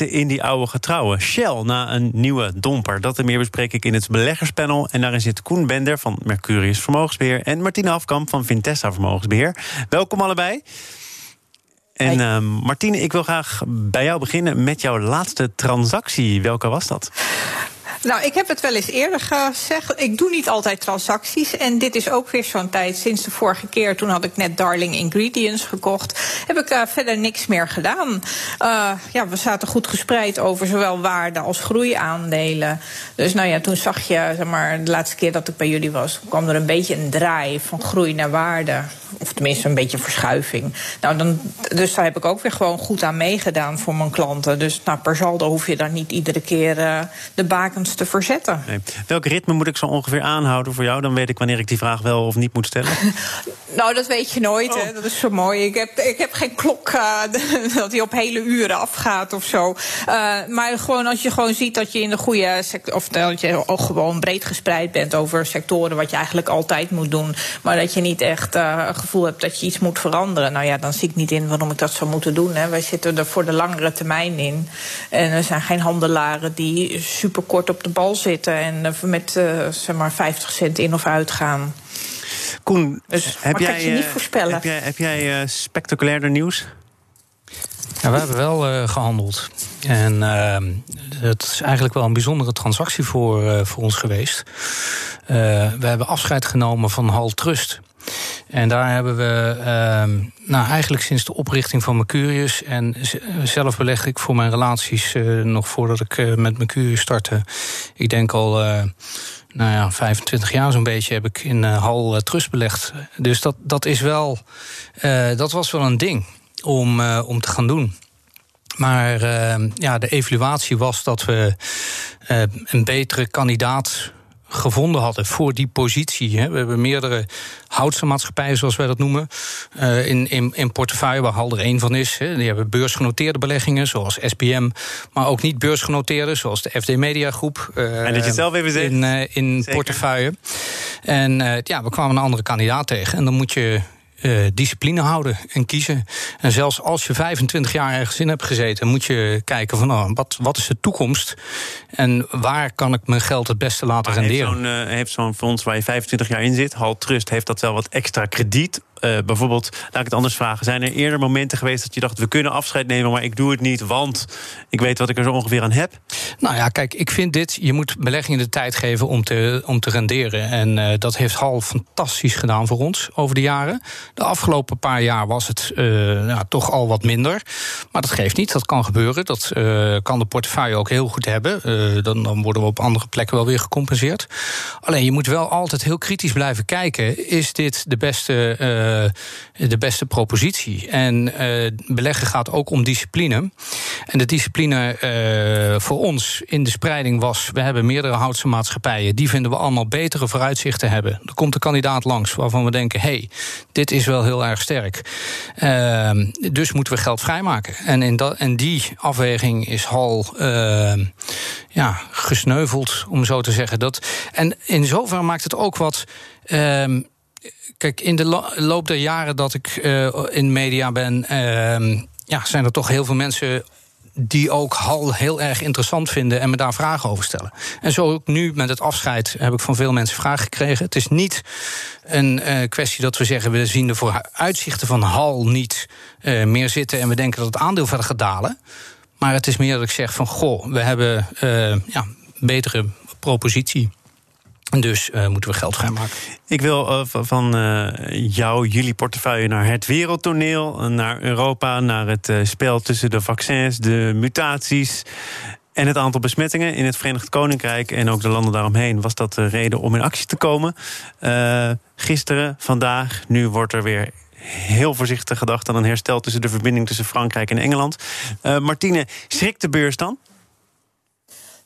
in die oude getrouwen. Shell na een nieuwe domper. Dat en meer bespreek ik in het beleggerspanel. En daarin zit Koen Bender van Mercurius Vermogensbeheer... en Martine Afkamp van Vintessa Vermogensbeheer. Welkom allebei. En uh, Martine, ik wil graag bij jou beginnen met jouw laatste transactie. Welke was dat? Nou, ik heb het wel eens eerder gezegd. Ik doe niet altijd transacties. En dit is ook weer zo'n tijd. Sinds de vorige keer, toen had ik net Darling Ingredients gekocht. Heb ik uh, verder niks meer gedaan. Uh, ja, we zaten goed gespreid over zowel waarde als groeiaandelen. Dus nou ja, toen zag je, zeg maar, de laatste keer dat ik bij jullie was, kwam er een beetje een draai van groei naar waarde. Of tenminste een beetje verschuiving. Nou, dan, dus daar heb ik ook weer gewoon goed aan meegedaan voor mijn klanten. Dus nou, per saldo hoef je daar niet iedere keer uh, de bakens te verzetten. Nee. Welk ritme moet ik zo ongeveer aanhouden voor jou? Dan weet ik wanneer ik die vraag wel of niet moet stellen. nou, dat weet je nooit. Hè. Oh. Dat is zo mooi. Ik heb, ik heb geen klok uh, dat die op hele uren afgaat of zo. Uh, maar gewoon als je gewoon ziet dat je in de goede sector. of dat je ook gewoon breed gespreid bent over sectoren. wat je eigenlijk altijd moet doen. maar dat je niet echt uh, gevoel hebt dat je iets moet veranderen. Nou ja, dan zie ik niet in waarom ik dat zou moeten doen. Hè. Wij zitten er voor de langere termijn in. En er zijn geen handelaren die super kort op de bal zitten en met uh, zeg maar 50 cent in of uit gaan. Koen, dus, heb, jij, je niet voorspellen. heb jij, heb jij uh, spectaculairder nieuws? Ja, we hebben wel uh, gehandeld. En uh, het is eigenlijk wel een bijzondere transactie voor, uh, voor ons geweest. we hebben afscheid genomen van Hal Trust. En daar hebben we uh, nou, eigenlijk sinds de oprichting van Mercurius... en zelf beleg ik voor mijn relaties uh, nog voordat ik uh, met Mercurius startte... ik denk al nou ja, 25 jaar zo'n beetje heb ik in Hal Trust belegd. Dus dat, dat, is wel, dat was wel een ding om, om te gaan doen. Maar ja, de evaluatie was dat we een betere kandidaat gevonden hadden voor die positie. Hè. We hebben meerdere houtse maatschappijen, zoals wij dat noemen, uh, in, in, in portefeuille, waar Hal er één van is. Hè. Die hebben beursgenoteerde beleggingen, zoals SPM, maar ook niet beursgenoteerde, zoals de FD Media Groep. Uh, en dat je zelf even zegt. In, uh, in portefeuille. En ja, we kwamen een andere kandidaat tegen. En dan moet je uh, discipline houden en kiezen. En zelfs als je 25 jaar ergens in hebt gezeten, moet je kijken van oh, wat, wat is de toekomst en waar kan ik mijn geld het beste laten maar renderen. Heeft zo'n, heeft zo'n fonds waar je 25 jaar in zit, Hal Trust, heeft dat wel wat extra krediet uh, bijvoorbeeld, laat ik het anders vragen. Zijn er eerder momenten geweest dat je dacht: we kunnen afscheid nemen, maar ik doe het niet, want ik weet wat ik er zo ongeveer aan heb? Nou ja, kijk, ik vind dit: je moet beleggingen de tijd geven om te, om te renderen. En uh, dat heeft Hal fantastisch gedaan voor ons over de jaren. De afgelopen paar jaar was het ja, toch al wat minder. Maar dat geeft niet, dat kan gebeuren. Dat kan de portefeuille ook heel goed hebben. dan, dan worden we op andere plekken wel weer gecompenseerd. Alleen je moet wel altijd heel kritisch blijven kijken: is dit de beste eh, de beste propositie. En uh, beleggen gaat ook om discipline. En de discipline uh, voor ons in de spreiding was: we hebben meerdere houtse maatschappijen. Die vinden we allemaal betere vooruitzichten hebben. Er komt een kandidaat langs waarvan we denken: hé, hey, dit is wel heel erg sterk. Ehm, dus moeten we geld vrijmaken. En, in dat, en die afweging is Hal ehm, ja, gesneuveld, om zo te zeggen. Dat, en in zoverre maakt het ook wat. Uh, Kijk, in de loop der jaren dat ik uh, in media ben, uh, ja, zijn er toch heel veel mensen die ook Hal heel erg interessant vinden en me daar vragen over stellen. En zo ook nu met het afscheid heb ik van veel mensen vragen gekregen. Het is niet een uh, kwestie dat we zeggen we zien de vooruitzichten van Hal niet uh, meer zitten en we denken dat het aandeel verder gaat dalen. Maar het is meer dat ik zeg van goh, we hebben uh, ja, betere propositie. Dus uh, moeten we geld vrijmaken. Ik wil uh, van uh, jou, jullie portefeuille, naar het wereldtoneel, naar Europa, naar het spel tussen de vaccins, de mutaties. En het aantal besmettingen in het Verenigd Koninkrijk en ook de landen daaromheen was dat de reden om in actie te komen. gisteren, vandaag, nu wordt er weer heel voorzichtig gedacht aan een herstel tussen de verbinding tussen Frankrijk en Engeland. Martine, schrikt de beurs dan?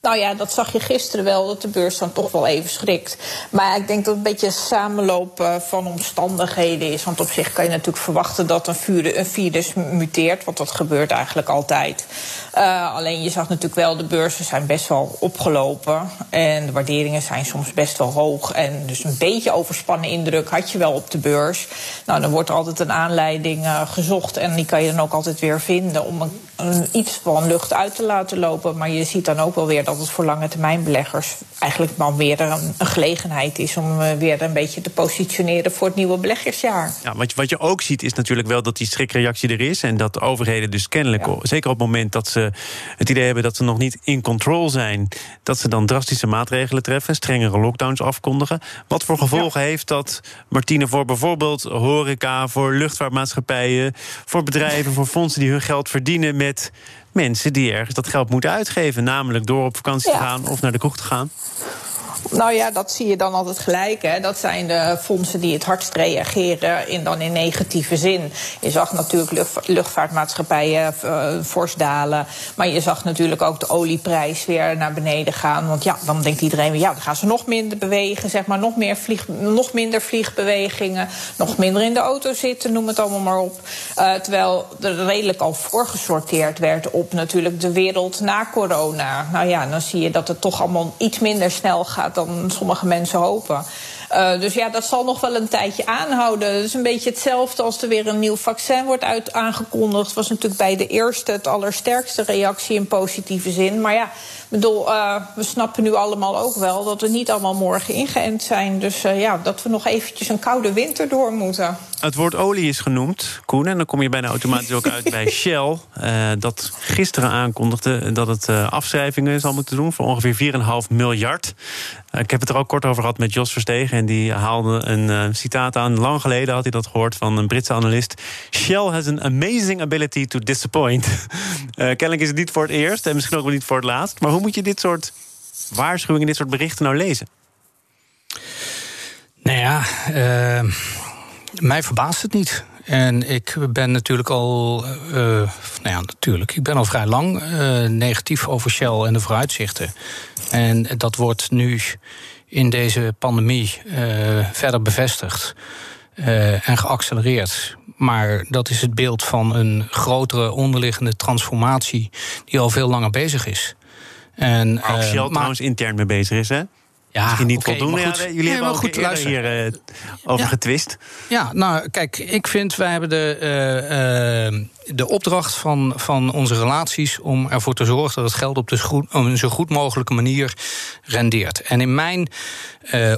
Nou ja, dat zag je gisteren wel, dat de beurs dan toch wel even schrikt. Maar ik denk dat het een beetje een samenloop van omstandigheden is. Want op zich kan je natuurlijk verwachten dat een, virus muteert. Want dat gebeurt eigenlijk altijd. Uh, alleen je zag natuurlijk wel, de beurzen zijn best wel opgelopen. En de waarderingen zijn soms best wel hoog. En dus een beetje overspannen indruk had je wel op de beurs. Nou, dan wordt altijd een aanleiding uh, gezocht. En die kan je dan ook altijd weer vinden om een, iets van lucht uit te laten lopen. Maar je ziet dan ook wel weer dat het voor lange termijn beleggers eigenlijk wel weer een, een gelegenheid is om uh, weer een beetje te positioneren voor het nieuwe beleggersjaar. Ja, wat, je, wat je ook ziet is natuurlijk wel dat die schrikreactie er is. En dat de overheden dus kennelijk, ja. zeker op het moment dat ze het idee hebben dat ze nog niet in control zijn, dat ze dan drastische maatregelen treffen, strengere lockdowns afkondigen. Wat voor gevolgen ja. heeft dat, Martine, voor bijvoorbeeld horeca, voor luchtvaartmaatschappijen, voor bedrijven, voor fondsen die hun geld verdienen met mensen die ergens dat geld moeten uitgeven, namelijk door op vakantie ja. te gaan of naar de kroeg te gaan? Nou ja, dat zie je dan altijd gelijk. Hè. Dat zijn de fondsen die het hardst reageren in, dan in negatieve zin. Je zag natuurlijk lucht, luchtvaartmaatschappijen uh, fors dalen. Maar je zag natuurlijk ook de olieprijs weer naar beneden gaan. Want ja, dan denkt iedereen weer, ja, dan gaan ze nog minder bewegen. Zeg maar, nog, meer vlieg, nog minder vliegbewegingen. Nog minder in de auto zitten, noem het allemaal maar op. Uh, terwijl er redelijk al voorgesorteerd werd op natuurlijk de wereld na corona. Nou ja, dan zie je dat het toch allemaal iets minder snel gaat dan sommige mensen hopen. Uh, dus ja, dat zal nog wel een tijdje aanhouden. Het is een beetje hetzelfde als er weer een nieuw vaccin wordt uit aangekondigd. was natuurlijk bij de eerste het allersterkste reactie in positieve zin. Maar ja, bedoel, uh, we snappen nu allemaal ook wel dat we niet allemaal morgen ingeënt zijn. Dus uh, ja, dat we nog eventjes een koude winter door moeten. Het woord olie is genoemd, Koen. En dan kom je bijna automatisch ook uit bij Shell. Dat gisteren aankondigde dat het afschrijvingen zal moeten doen voor ongeveer 4,5 miljard. ik heb het er ook kort over gehad met Jos Verstegen. En die haalde een citaat aan. Lang geleden had hij dat gehoord van een Britse analist. Shell has an amazing ability to disappoint. kennelijk is het niet voor het eerst en misschien ook wel niet voor het laatst. Maar hoe moet je dit soort waarschuwingen, dit soort berichten nou lezen? Nou ja, uh, mij verbaast het niet. En ik ben natuurlijk al, uh, nou ja, natuurlijk, ik ben al vrij lang uh, negatief over Shell en de vooruitzichten. En dat wordt nu in deze pandemie uh, verder bevestigd en geaccelereerd. Maar dat is het beeld van een grotere onderliggende transformatie die al veel langer bezig is. En, Waar ook Shell uh, trouwens intern mee bezig is, hè? Ja, Misschien niet okay, voldoende. Ja, jullie nee, hebben ook goed, luister. hier uh, over ja. getwist. Ja, nou, kijk, ik vind wij hebben de, uh, uh, de opdracht van, van onze relaties om ervoor te zorgen dat het geld op, de goed, op een zo goed mogelijke manier rendeert. En in mijn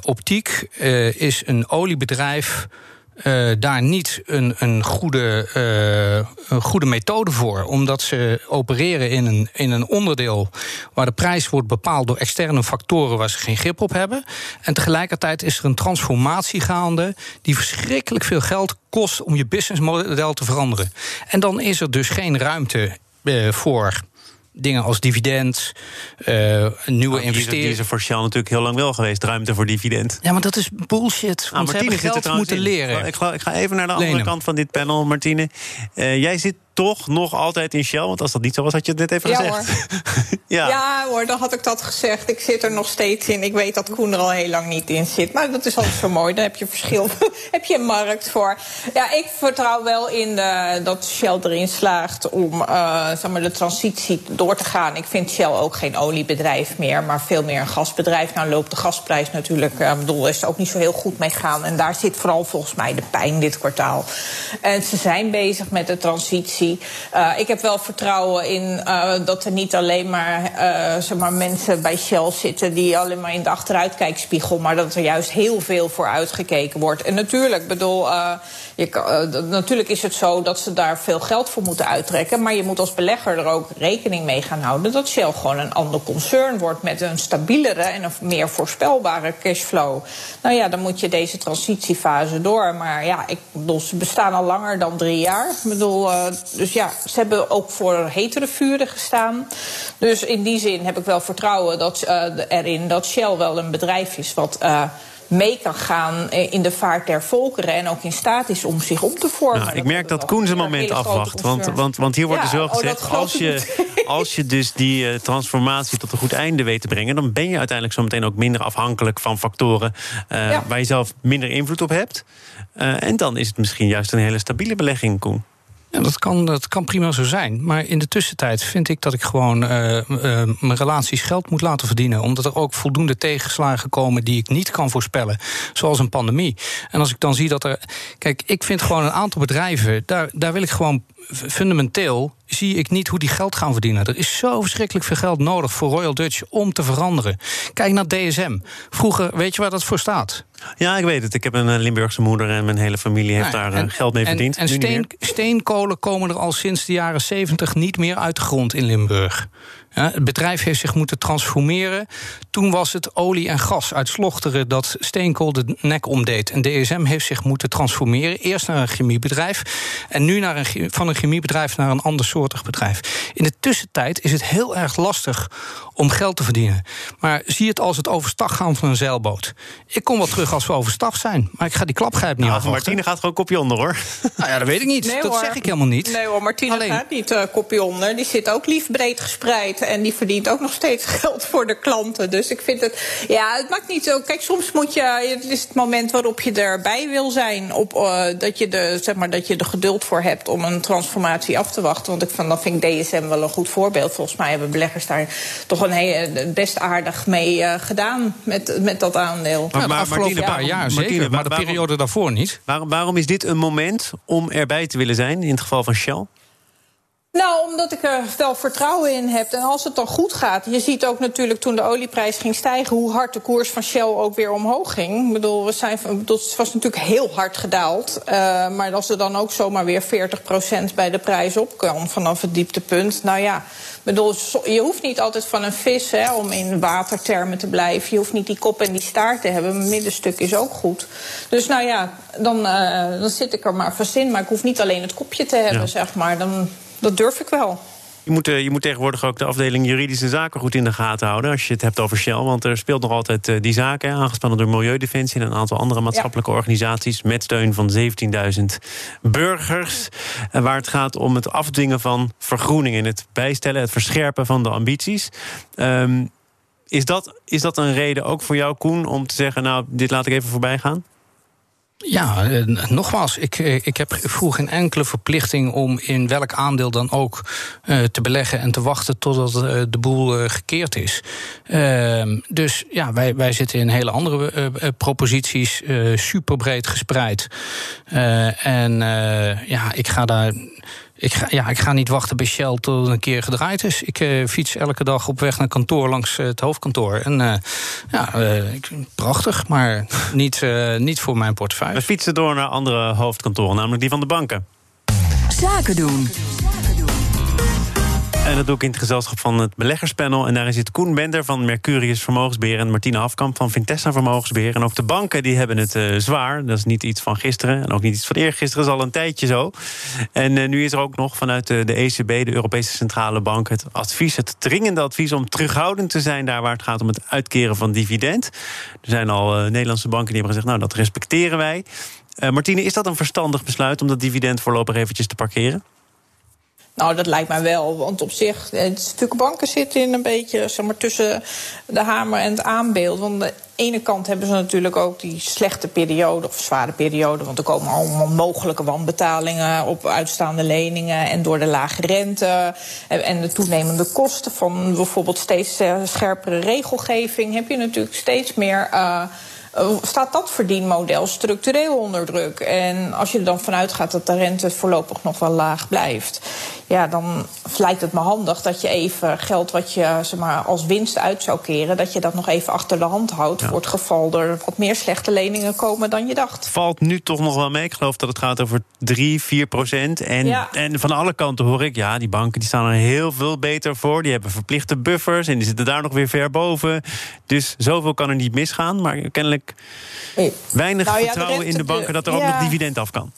optiek is een oliebedrijf uh, daar niet een, een, goede, uh, een goede methode voor. Omdat ze opereren in een, in een onderdeel waar de prijs wordt bepaald door externe factoren waar ze geen grip op hebben. En tegelijkertijd is er een transformatie gaande die verschrikkelijk veel geld kost om je businessmodel te veranderen. En dan is er dus geen ruimte uh, voor dingen als dividend, uh, nieuwe nou, investeringen. Die is er voor Shell natuurlijk heel lang wel geweest, ruimte voor dividend. Ja, maar dat is bullshit. Want nou, Martine ze hebben geld moeten leren. Ik ga, ik ga, even naar de andere kant van dit panel, Martine. Uh, jij zit toch nog altijd in Shell? Want als dat niet zo was, had je het net even ja, gezegd. Hoor. ja. ja hoor, dan had ik dat gezegd. Ik zit er nog steeds in. Ik weet dat Koen er al heel lang niet in zit. Maar dat is altijd zo mooi. Daar heb je verschil. heb je een markt voor. Ja, ik vertrouw wel in de, dat Shell erin slaagt om uh, zeg maar, de transitie door te gaan. Ik vind Shell ook geen oliebedrijf meer, maar veel meer een gasbedrijf. Nou loopt de gasprijs natuurlijk, uh, bedoel, is er ook niet zo heel goed mee gaan. En daar zit vooral volgens mij de pijn dit kwartaal. En ze zijn bezig met de transitie. Uh, ik heb wel vertrouwen in uh, dat er niet alleen maar, uh, zeg maar mensen bij Shell zitten die alleen maar in de achteruitkijkspiegel, maar dat er juist heel veel voor uitgekeken wordt. En natuurlijk, bedoel, natuurlijk is het zo dat ze daar veel geld voor moeten uittrekken, maar je moet als belegger er ook rekening mee gaan houden dat Shell gewoon een ander concern wordt met een stabielere en een meer voorspelbare cashflow. Nou ja, dan moet je deze transitiefase door. Maar ja, ik bedoel, ze bestaan al langer dan drie jaar. Ik bedoel, dus ja, ze hebben ook voor hetere vuren gestaan. Dus in die zin heb ik wel vertrouwen dat, uh, erin dat Shell wel een bedrijf is wat. Uh, mee kan gaan in de vaart der volkeren. En ook in staat is om zich om te vormen. Nou, ik merk dat, Koen zijn moment afwacht. Want, want, want hier wordt dus wel oh, gezegd: als, je, als je dus die uh, transformatie tot een goed einde weet te brengen, dan ben je uiteindelijk zometeen ook minder afhankelijk van factoren uh, waar je zelf minder invloed op hebt. Uh, en dan is het misschien juist een hele stabiele belegging, Koen. Ja, dat kan, dat kan prima zo zijn. Maar in de tussentijd vind ik dat ik gewoon uh, uh, mijn relaties geld moet laten verdienen. Omdat er ook voldoende tegenslagen komen die ik niet kan voorspellen. Zoals een pandemie. En als ik dan zie dat er. Kijk, ik vind gewoon een aantal bedrijven. Daar, daar wil ik gewoon fundamenteel zie ik niet hoe die geld gaan verdienen. Er is zo verschrikkelijk veel geld nodig voor Royal Dutch om te veranderen. Kijk naar DSM. Vroeger, weet je waar dat voor staat? Ja, ik weet het. Ik heb een eh, Limburgse moeder en mijn hele familie heeft daar eh, geld mee verdiend. En, en steen, steenkolen komen er al sinds de jaren 70 niet meer uit de grond in Limburg. Het bedrijf heeft zich moeten transformeren. Toen was het olie en gas uit Slochteren dat steenkool de nek omdeed. En DSM heeft zich moeten transformeren. Eerst naar een chemiebedrijf en nu naar een, van een chemiebedrijf naar een andersoortig bedrijf. In de tussentijd is het heel erg lastig om geld te verdienen. Maar zie het als het overstag gaan van een zeilboot. Ik kom wel terug als we overstag zijn, maar ik ga die klapgrijp niet nou, Martine gaat gewoon kopje onder hoor. Nou ja, dat weet ik niet. dat zeg ik helemaal niet. Nee hoor, Martine Alleen... gaat niet uh, kopje onder. Die zit ook lief breed gespreid. En die verdient ook nog steeds geld voor de klanten. Dus ik vind het. Ja, het maakt niet zo. Kijk, soms moet je. Het is het moment waarop je erbij wil zijn. Op, uh, dat, je de, zeg maar, dat je er geduld voor hebt om een transformatie af te wachten. Want ik van, dan vind ik DSM wel een goed voorbeeld. Volgens mij hebben beleggers daar toch een heel, best aardig mee uh, gedaan. Met, met dat aandeel. Maar, maar, afgelopen paar jaar zeker. maar de periode daarvoor niet. Waarom, waarom is dit een moment om erbij te willen zijn in het geval van Shell? Nou, omdat ik er wel vertrouwen in heb. En als het dan goed gaat. Je ziet ook natuurlijk toen de olieprijs ging stijgen. hoe hard de koers van Shell ook weer omhoog ging. Ik bedoel, we zijn, het was natuurlijk heel hard gedaald. Uh, maar als er dan ook zomaar weer 40% bij de prijs op kan. vanaf het dieptepunt. Nou ja, bedoel, je hoeft niet altijd van een vis hè, om in watertermen te blijven. Je hoeft niet die kop en die staart te hebben. Mijn middenstuk is ook goed. Dus nou ja, dan, uh, dan zit ik er maar vast in. Maar ik hoef niet alleen het kopje te hebben, ja. zeg maar. Dan dat durf ik wel. Je moet, je moet tegenwoordig ook de afdeling juridische zaken goed in de gaten houden. Als je het hebt over Shell. Want er speelt nog altijd die zaken. Aangespannen door Milieudefensie en een aantal andere maatschappelijke organisaties. Met steun van 17.000 burgers. Waar het gaat om het afdwingen van vergroening. En het bijstellen, het verscherpen van de ambities. Um, is, dat, is dat een reden ook voor jou, Koen, om te zeggen: Nou, dit laat ik even voorbij gaan? Ja, eh, nogmaals, ik, eh, ik heb vroeg geen enkele verplichting om in welk aandeel dan ook uh, te beleggen en te wachten totdat uh, de boel uh, gekeerd is. Ehm, dus ja, wij, wij zitten in hele andere proposities, super breed gespreid. en ja, ik ga daar ik ga, ja, ik ga niet wachten bij Shell tot het een keer gedraaid is. Ik uh, fiets elke dag op weg naar kantoor langs uh, het hoofdkantoor. En uh, ja, prachtig, maar niet, niet voor mijn portefeuille. We fietsen door naar andere hoofdkantoren, namelijk die van de banken. Zaken doen. En dat doe ik in het gezelschap van het beleggerspanel. En daarin zit Koen Bender van Mercurius Vermogensbeheer... en Martine Hafkamp van Vintessa Vermogensbeheer. En ook de banken die hebben het uh, zwaar. Dat is niet iets van gisteren en ook niet iets van eergisteren. Dat is al een tijdje zo. En uh, nu is er ook nog vanuit de, de ECB, de Europese Centrale Bank... het advies, het dringende advies om terughoudend te zijn... daar waar het gaat om het uitkeren van dividend. Er zijn al Nederlandse banken die hebben gezegd... nou, dat respecteren wij. Martine, is dat een verstandig besluit om dat dividend voorlopig eventjes te parkeren? Nou, dat lijkt mij wel. Want op zich, natuurlijk banken zitten in een beetje zeg maar, tussen de hamer en het aanbeeld. Want aan de ene kant hebben ze natuurlijk ook die slechte periode, of zware periode. Want er komen allemaal mogelijke wanbetalingen op uitstaande leningen. En door de lage rente en de toenemende kosten van bijvoorbeeld steeds eh, scherpere regelgeving, heb je natuurlijk steeds meer. Uh, staat dat verdienmodel structureel onder druk. En als je er dan vanuit gaat dat de rente voorlopig nog wel laag blijft, ja, dan lijkt het me handig dat je even geld wat je zeg maar, als winst uit zou keren, dat je dat nog even achter de hand houdt. Voor het geval er wat meer slechte leningen komen dan je dacht. Valt nu toch nog wel mee. Ik geloof dat het gaat over 3, 4 procent. En, ja. en van alle kanten hoor ik, ja, die banken die staan er heel veel beter voor. Die hebben verplichte buffers en die zitten daar nog weer ver boven. Dus zoveel kan er niet misgaan. Maar kennelijk weinig nou ja, vertrouwen in de banken dat er ook nog dividend af kan.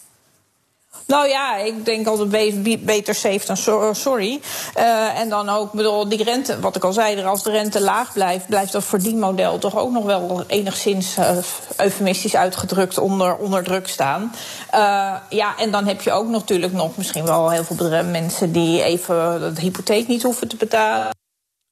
Nou ja, ik denk altijd beter safe dan sorry. Uh, en dan ook, bedoel, die rente, wat ik al zei, als de rente laag blijft, blijft dat verdienmodel toch ook nog wel enigszins uh, eufemistisch uitgedrukt onder, onder druk staan. Uh, ja, en dan heb je ook natuurlijk nog misschien wel heel veel mensen die even de hypotheek niet hoeven te betalen.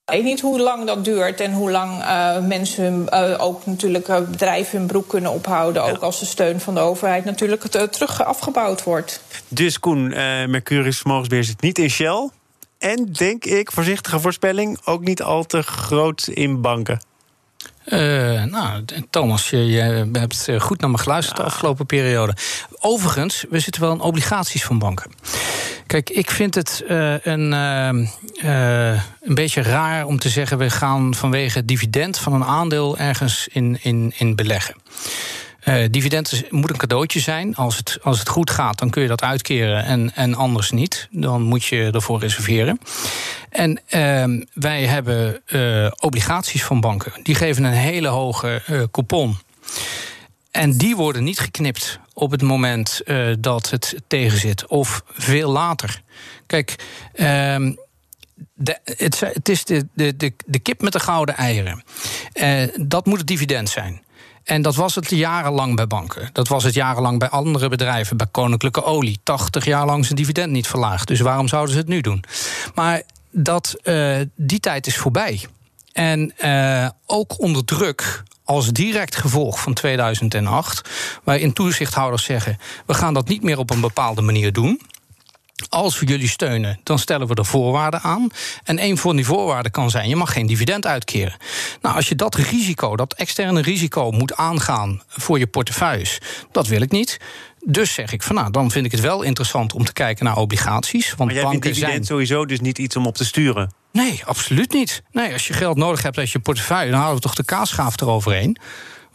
Ik weet niet hoe lang dat duurt en hoe lang uh, mensen uh, ook natuurlijk uh, bedrijven hun broek kunnen ophouden. Ja. Ook als de steun van de overheid natuurlijk terug afgebouwd wordt. Dus Koen, Mercurius Vermogensbeheer zit niet in Shell. En denk ik, voorzichtige voorspelling, ook niet al te groot in banken. Uh, nou, Thomas, je, je, hebt goed naar me geluisterd de afgelopen periode. Overigens, we zitten wel in obligaties van banken. Kijk, ik vind het uh, een, uh, een beetje raar om te zeggen... we gaan vanwege dividend van een aandeel ergens in, in, in beleggen. Dividend moet een cadeautje zijn. Als het, als het goed gaat, dan kun je dat uitkeren en, en anders niet. Dan moet je ervoor reserveren. En uh, wij hebben obligaties van banken. Die geven een hele hoge coupon. En die worden niet geknipt op het moment dat het tegenzit. Of veel later. Kijk, ehm, de, het, is de, de, de, kip met de gouden eieren. dat moet het dividend zijn. En dat was het jarenlang bij banken. Dat was het jarenlang bij andere bedrijven, bij Koninklijke Olie. 80 jaar lang zijn dividend niet verlaagd. Dus waarom zouden ze het nu doen? Maar dat, uh, die tijd is voorbij. En ook onder druk als direct gevolg van 2008, waarin toezichthouders zeggen: we gaan dat niet meer op een bepaalde manier doen. Als we jullie steunen, dan stellen we er voorwaarden aan. En een van die voorwaarden kan zijn: je mag geen dividend uitkeren. Nou, als je dat risico, dat externe risico, moet aangaan voor je portefeuilles, dat wil ik niet. Dus zeg ik van nou, dan vind ik het wel interessant om te kijken naar obligaties. Want maar jij banken dividend zijn... sowieso dus niet iets om op te sturen? Nee, absoluut niet. Nee, als je geld nodig hebt uit je portefeuille, dan houden we toch de kaasschaaf eroverheen.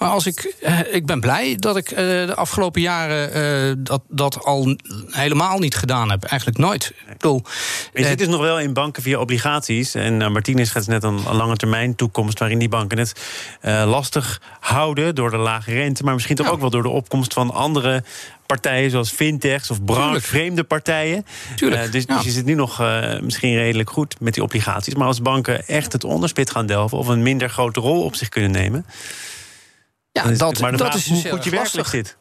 Maar als ik, eh, ik ben blij dat ik eh, de afgelopen jaren eh, dat, dat al helemaal niet gedaan heb. Eigenlijk nooit. Ik bedoel, je zit dus nog wel in banken via obligaties. En uh, Martinez gaat net een, een lange termijn toekomst... waarin die banken het lastig houden door de lage rente... maar misschien toch ook wel door de opkomst van andere partijen zoals fintechs of branchevreemde partijen. Tuurlijk. Uh, dus, dus, je zit nu nog uh, misschien redelijk goed met die obligaties. Maar als banken echt het onderspit gaan delven of een minder grote rol op zich kunnen nemen. Ja, dat, maar dat is hoe dus goed je werkelijk zit.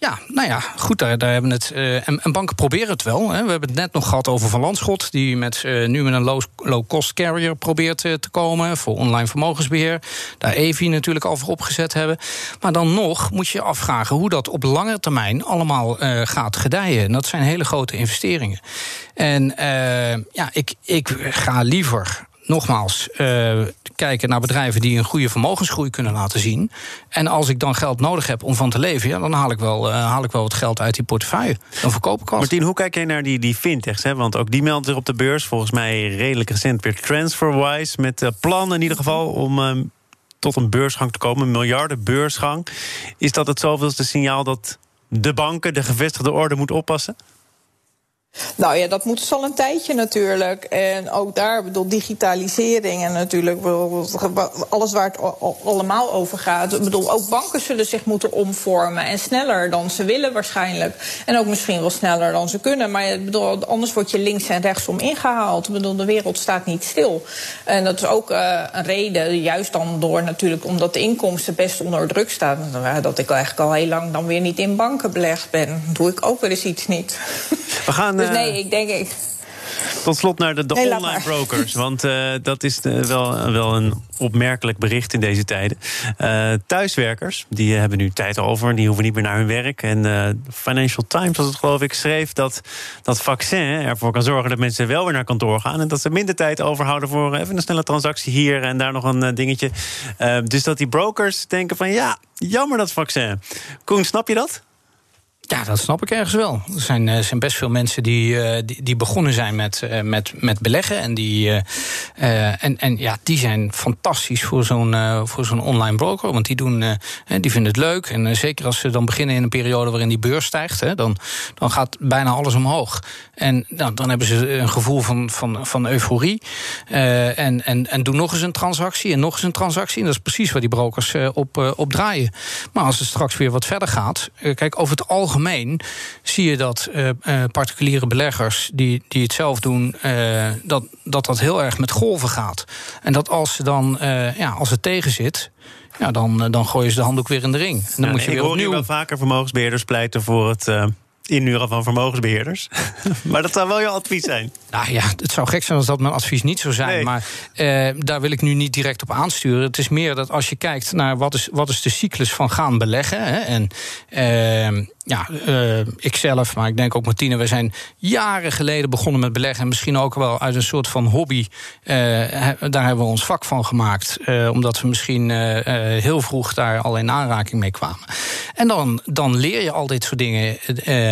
Ja, nou ja, goed, daar, daar hebben we het. Uh, en, en, banken proberen het wel. Hè. We hebben het net nog gehad over Van Landschot, die met, uh, nu met een low-cost carrier probeert uh, te komen voor online vermogensbeheer. Daar EVI natuurlijk al voor opgezet hebben. Maar dan nog moet je je afvragen hoe dat op lange termijn allemaal gaat gedijen. En dat zijn hele grote investeringen. En ja, ik, ik ga liever nogmaals, uh, kijken naar bedrijven die een goede vermogensgroei kunnen laten zien. En als ik dan geld nodig heb om van te leven, dan haal ik wel, uh, haal ik wel wat geld uit die portefeuille. Dan verkoop ik wat. Martien, hoe kijk jij naar die, die fintechs? Hè? Want ook die melden zich op de beurs. Volgens mij redelijk recent weer TransferWise. Met uh, plannen in ieder geval om. Tot een beursgang te komen, een miljarden beursgang. Is dat het zoveelste signaal dat de banken, de gevestigde orde, moet oppassen? Nou ja, dat moet al een tijdje natuurlijk. En ook daar, bedoel, digitalisering en natuurlijk alles waar het allemaal over gaat. Ik bedoel, ook banken zullen zich moeten omvormen. En sneller dan ze willen waarschijnlijk. En ook misschien wel sneller dan ze kunnen. Maar bedoel, anders word je links en rechtsom ingehaald. Ik bedoel, de wereld staat niet stil. En dat is ook uh, een reden, juist dan door natuurlijk, omdat de inkomsten best onder druk staan. Dat ik eigenlijk al heel lang dan weer niet in banken belegd ben. Doe ik ook wel eens iets niet. We gaan dus nee, ik denk ik. Tot slot naar de, de online brokers. Want uh, dat is uh, wel, wel een opmerkelijk bericht in deze tijden. Uh, thuiswerkers, die hebben nu tijd over. Die hoeven niet meer naar hun werk. En Financial Times, was het geloof ik, schreef dat dat vaccin ervoor kan zorgen dat mensen wel weer naar kantoor gaan. En dat ze minder tijd overhouden voor even een snelle transactie hier en daar nog een dingetje. dus dat die brokers denken van ja, jammer dat vaccin. Koen, snap je dat? Ja, dat snap ik ergens wel. Er zijn, er zijn best veel mensen die, die, die, begonnen zijn met, met, met beleggen. En, die, en, en ja, die zijn fantastisch voor zo'n voor zo'n online broker. Want die, doen, die vinden het leuk. En zeker als ze dan beginnen in een periode waarin die beurs stijgt, hè, dan, dan gaat bijna alles omhoog. En nou, dan hebben ze een gevoel van, van, van euforie. en, en, en doen nog eens een transactie en nog eens een transactie. En dat is precies waar die brokers op, op draaien. Maar als het straks weer wat verder gaat. kijk, over het algemeen algemeen zie je dat particuliere beleggers die, die het zelf doen, dat, dat dat heel erg met golven gaat. En dat als ze dan, ja, als het tegen zit. Ja, dan, dan gooien ze de handdoek weer in de ring. En dan moet je weer ik hoor wel vaker vermogensbeheerders pleiten voor het inhuren van vermogensbeheerders. maar dat zou wel je advies zijn. Nou ja, het zou gek zijn als dat mijn advies niet zou zijn. Maar uh, daar wil ik nu niet direct op aansturen. Het is meer dat als je kijkt naar wat is, wat is de cyclus van gaan beleggen. Hè, en uh, ja, uh, ikzelf, maar ik denk ook Martine, we zijn jaren geleden begonnen met beleggen. En misschien ook wel uit een soort van hobby. Uh, daar hebben we ons vak van gemaakt. Omdat we misschien heel vroeg daar al in aanraking mee kwamen. En dan, dan leer je al dit soort dingen.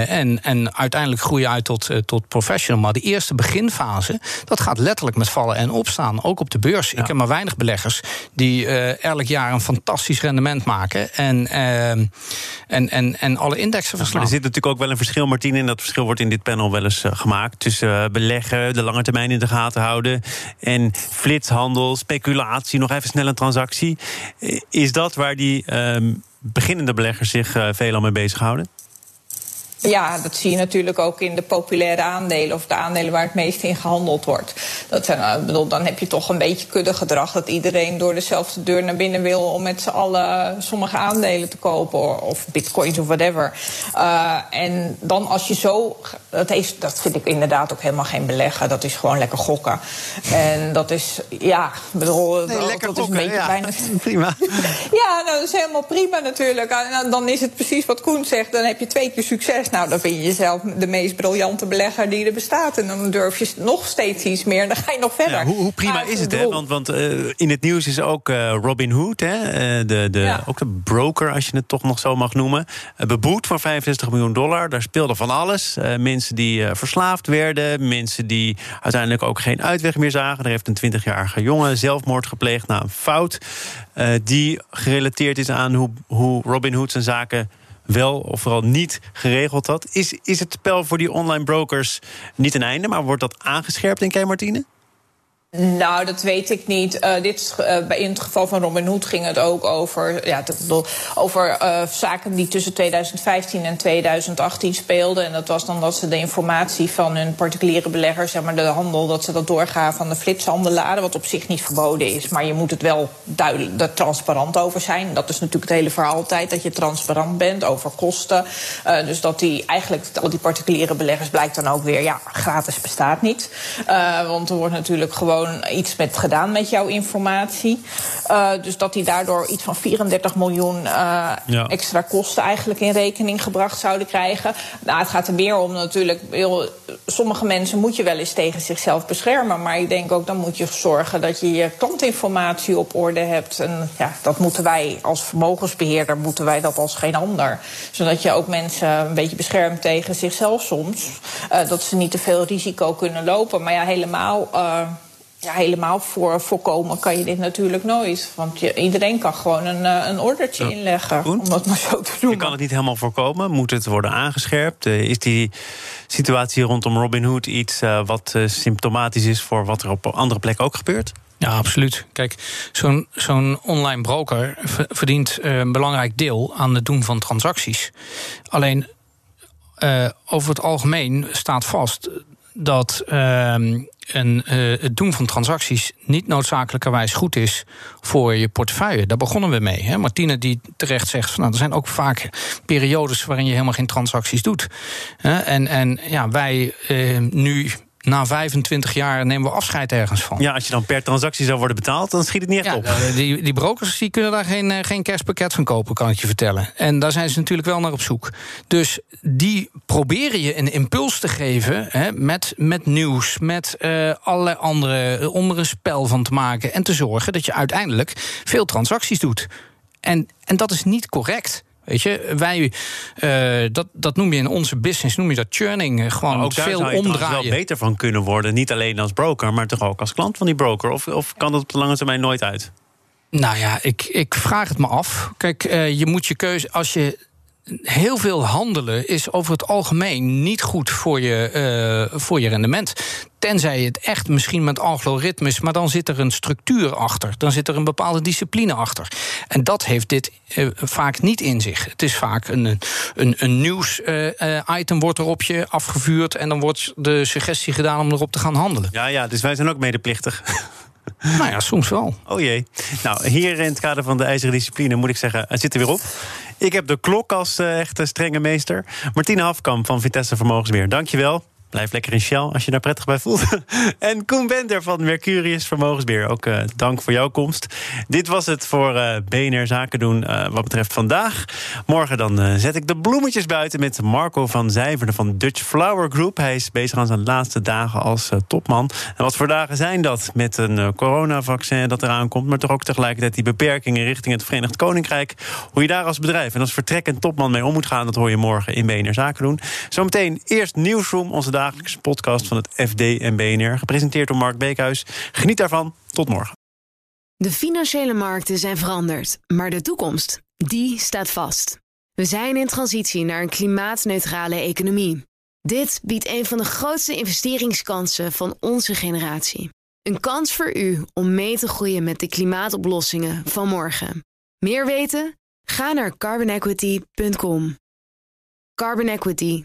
en, en uiteindelijk groei je uit tot, tot professional. Maar de eerste beginfase, dat gaat letterlijk met vallen en opstaan. Ook op de beurs. Ik heb maar weinig beleggers die elk jaar een fantastisch rendement maken. En, en, en, en alle index er zit natuurlijk ook wel een verschil, Martine. En dat verschil wordt in dit panel wel eens eh, gemaakt. Tussen beleggen, de lange termijn in de gaten houden. En flitshandel, speculatie, nog even snel een transactie. Eh, is dat waar die ehm, beginnende beleggers zich veelal mee bezighouden? Ja, dat zie je natuurlijk ook in de populaire aandelen of de aandelen waar het meest in gehandeld wordt. Dat zijn, uh, bedoel, dan heb je toch een beetje kuddegedrag dat iedereen door dezelfde deur naar binnen wil om met z'n allen sommige aandelen te kopen of bitcoins of whatever. Uh, en dan als je zo, dat, is, dat vind ik inderdaad ook helemaal geen beleggen, dat is gewoon lekker gokken. En dat is, ja, bedoel, nee, lekker dat gokken, is een beetje ja, bijna. Prima. ja, nou, dat is helemaal prima natuurlijk. En dan is het precies wat Koen zegt, dan heb je twee keer succes. Nou, dan vind je jezelf de meest briljante belegger die er bestaat. En dan durf je nog steeds iets meer en dan ga je nog verder. Ja, hoe, hoe, prima is het, hè? Want, want uh, in het nieuws is ook uh, Robin Hood, hè? Uh, de, de, ja. ook de broker, als je het toch nog zo mag noemen. beboet voor 65 miljoen dollar. Daar speelde van alles. mensen die verslaafd werden. Mensen die uiteindelijk ook geen uitweg meer zagen. Er heeft een 20-jarige jongen zelfmoord gepleegd na een fout. die gerelateerd is aan hoe, hoe Robin Hood zijn zaken wel of vooral niet geregeld had. Is, is het spel voor die online brokers niet een einde, maar wordt dat aangescherpt, denk jij, Martine? Nou, dat weet ik niet. Uh, dit, uh, in het geval van Robin Hood ging het ook over, ja, over uh, zaken die tussen 2015 en 2018 speelden. En dat was dan dat ze de informatie van hun particuliere beleggers, zeg maar de handel, dat ze dat doorgaven van de flitshandelaren. Wat op zich niet verboden is. Maar je moet het wel duidelijk, er transparant over zijn. Dat is natuurlijk het hele verhaal altijd, dat je transparant bent over kosten. dus dat die eigenlijk, al die particuliere beleggers blijkt dan ook weer, ja, gratis bestaat niet. want er wordt natuurlijk gewoon iets met gedaan met jouw informatie. Uh, dus dat die daardoor iets van 34 miljoen uh, ja. extra kosten eigenlijk in rekening gebracht zouden krijgen. Nou, het gaat er meer om natuurlijk. Heel, sommige mensen moet je wel eens tegen zichzelf beschermen. Maar ik denk ook dan moet je zorgen dat je je klantinformatie op orde hebt. En ja, dat moeten wij als vermogensbeheerder moeten wij dat als geen ander. Zodat je ook mensen een beetje beschermt tegen zichzelf soms. Uh, dat ze niet te veel risico kunnen lopen. Maar ja, helemaal ja, helemaal voor voorkomen kan je dit natuurlijk nooit. Want je, iedereen kan gewoon een, eh, een ordertje ja. inleggen, Goed. om dat maar zo te doen. Je kan het niet helemaal voorkomen. Moet het worden aangescherpt? Uh, is die situatie rondom Robin Hood iets uh, wat symptomatisch is voor wat er op andere plekken ook gebeurt? Ja, absoluut. Kijk, zo'n zo'n online broker verdient een belangrijk deel aan het doen van transacties. Alleen over het algemeen staat vast dat ehm, een, uh, het doen van transacties niet noodzakelijkerwijs goed is voor je portefeuille. Daar begonnen we mee. Hè? Martine die terecht zegt, van, nou, er zijn ook vaak periodes waarin je helemaal geen transacties doet. En, en ja, wij uh, nu na 25 jaar nemen we afscheid ergens van. Ja, als je dan per transactie zou worden betaald, dan schiet het niet echt ja, op. Die, die brokers die kunnen daar geen, eh, geen kerstpakket van kopen, kan ik je vertellen. En daar zijn ze natuurlijk wel naar op zoek. Dus die proberen je een impuls te geven hè, met, met nieuws, met uh, allerlei andere, eh, om er een spel van te maken en te zorgen dat je uiteindelijk veel transacties doet. En, en dat is niet correct. Weet je, wij, uh, dat, dat noem je in onze business, noem je dat churning. Eh, gewoon ook veel zou je omdraaien. wel beter van kunnen worden. Niet alleen als broker, maar toch ook als klant van die broker. Of, of kan dat op de lange termijn nooit uit? Nou ja, ik, ik vraag het me af. Kijk, uh, je moet je keuze. Als je heel veel handelen is over het algemeen niet goed voor je, uh, voor je rendement. Tenzij het echt misschien met algoritmes, maar dan zit er een structuur achter. Dan zit er een bepaalde discipline achter. En dat heeft dit uh, vaak niet in zich. Het is vaak een, een, een nieuws-item uh, wordt er op je afgevuurd. En dan wordt de suggestie gedaan om erop te gaan handelen. Ja, ja dus wij zijn ook medeplichtig. Nou ja, soms wel. Oh jee. Nou, hier in het kader van de ijzeren discipline moet ik zeggen, het zit er weer op. Ik heb de klok als uh, echte strenge meester. Martine Hafkamp van Vitesse Vermogensbeheer, dankjewel. Blijf lekker in Shell als je daar prettig bij voelt. en Koen Bender van Mercurius Vermogensbeheer. Ook uh, dank voor jouw komst. Dit was het voor uh, BNR Zaken doen uh, wat betreft vandaag. Morgen dan zet ik de bloemetjes buiten met Marco van Zijverde van Dutch Flower Group. Hij is bezig aan zijn laatste dagen als topman. En wat voor dagen zijn dat met een coronavaccin dat eraan komt... maar toch ook tegelijkertijd die beperkingen richting het Verenigd Koninkrijk. Hoe je daar als bedrijf en als vertrekkend topman mee om moet gaan... dat hoor je morgen in BNR Zaken doen. Zometeen eerst Nieuwsroom, onze dagelijkse podcast van het FD en BNR. Gepresenteerd door Mark Beekhuis. Geniet daarvan. Tot morgen. De financiële markten zijn veranderd, maar de toekomst, die staat vast. We zijn in transitie naar een klimaatneutrale economie. Dit biedt een van de grootste investeringskansen van onze generatie. Een kans voor u om mee te groeien met de klimaatoplossingen van morgen. Meer weten? Ga naar carbonequity.com. Carbon Equity.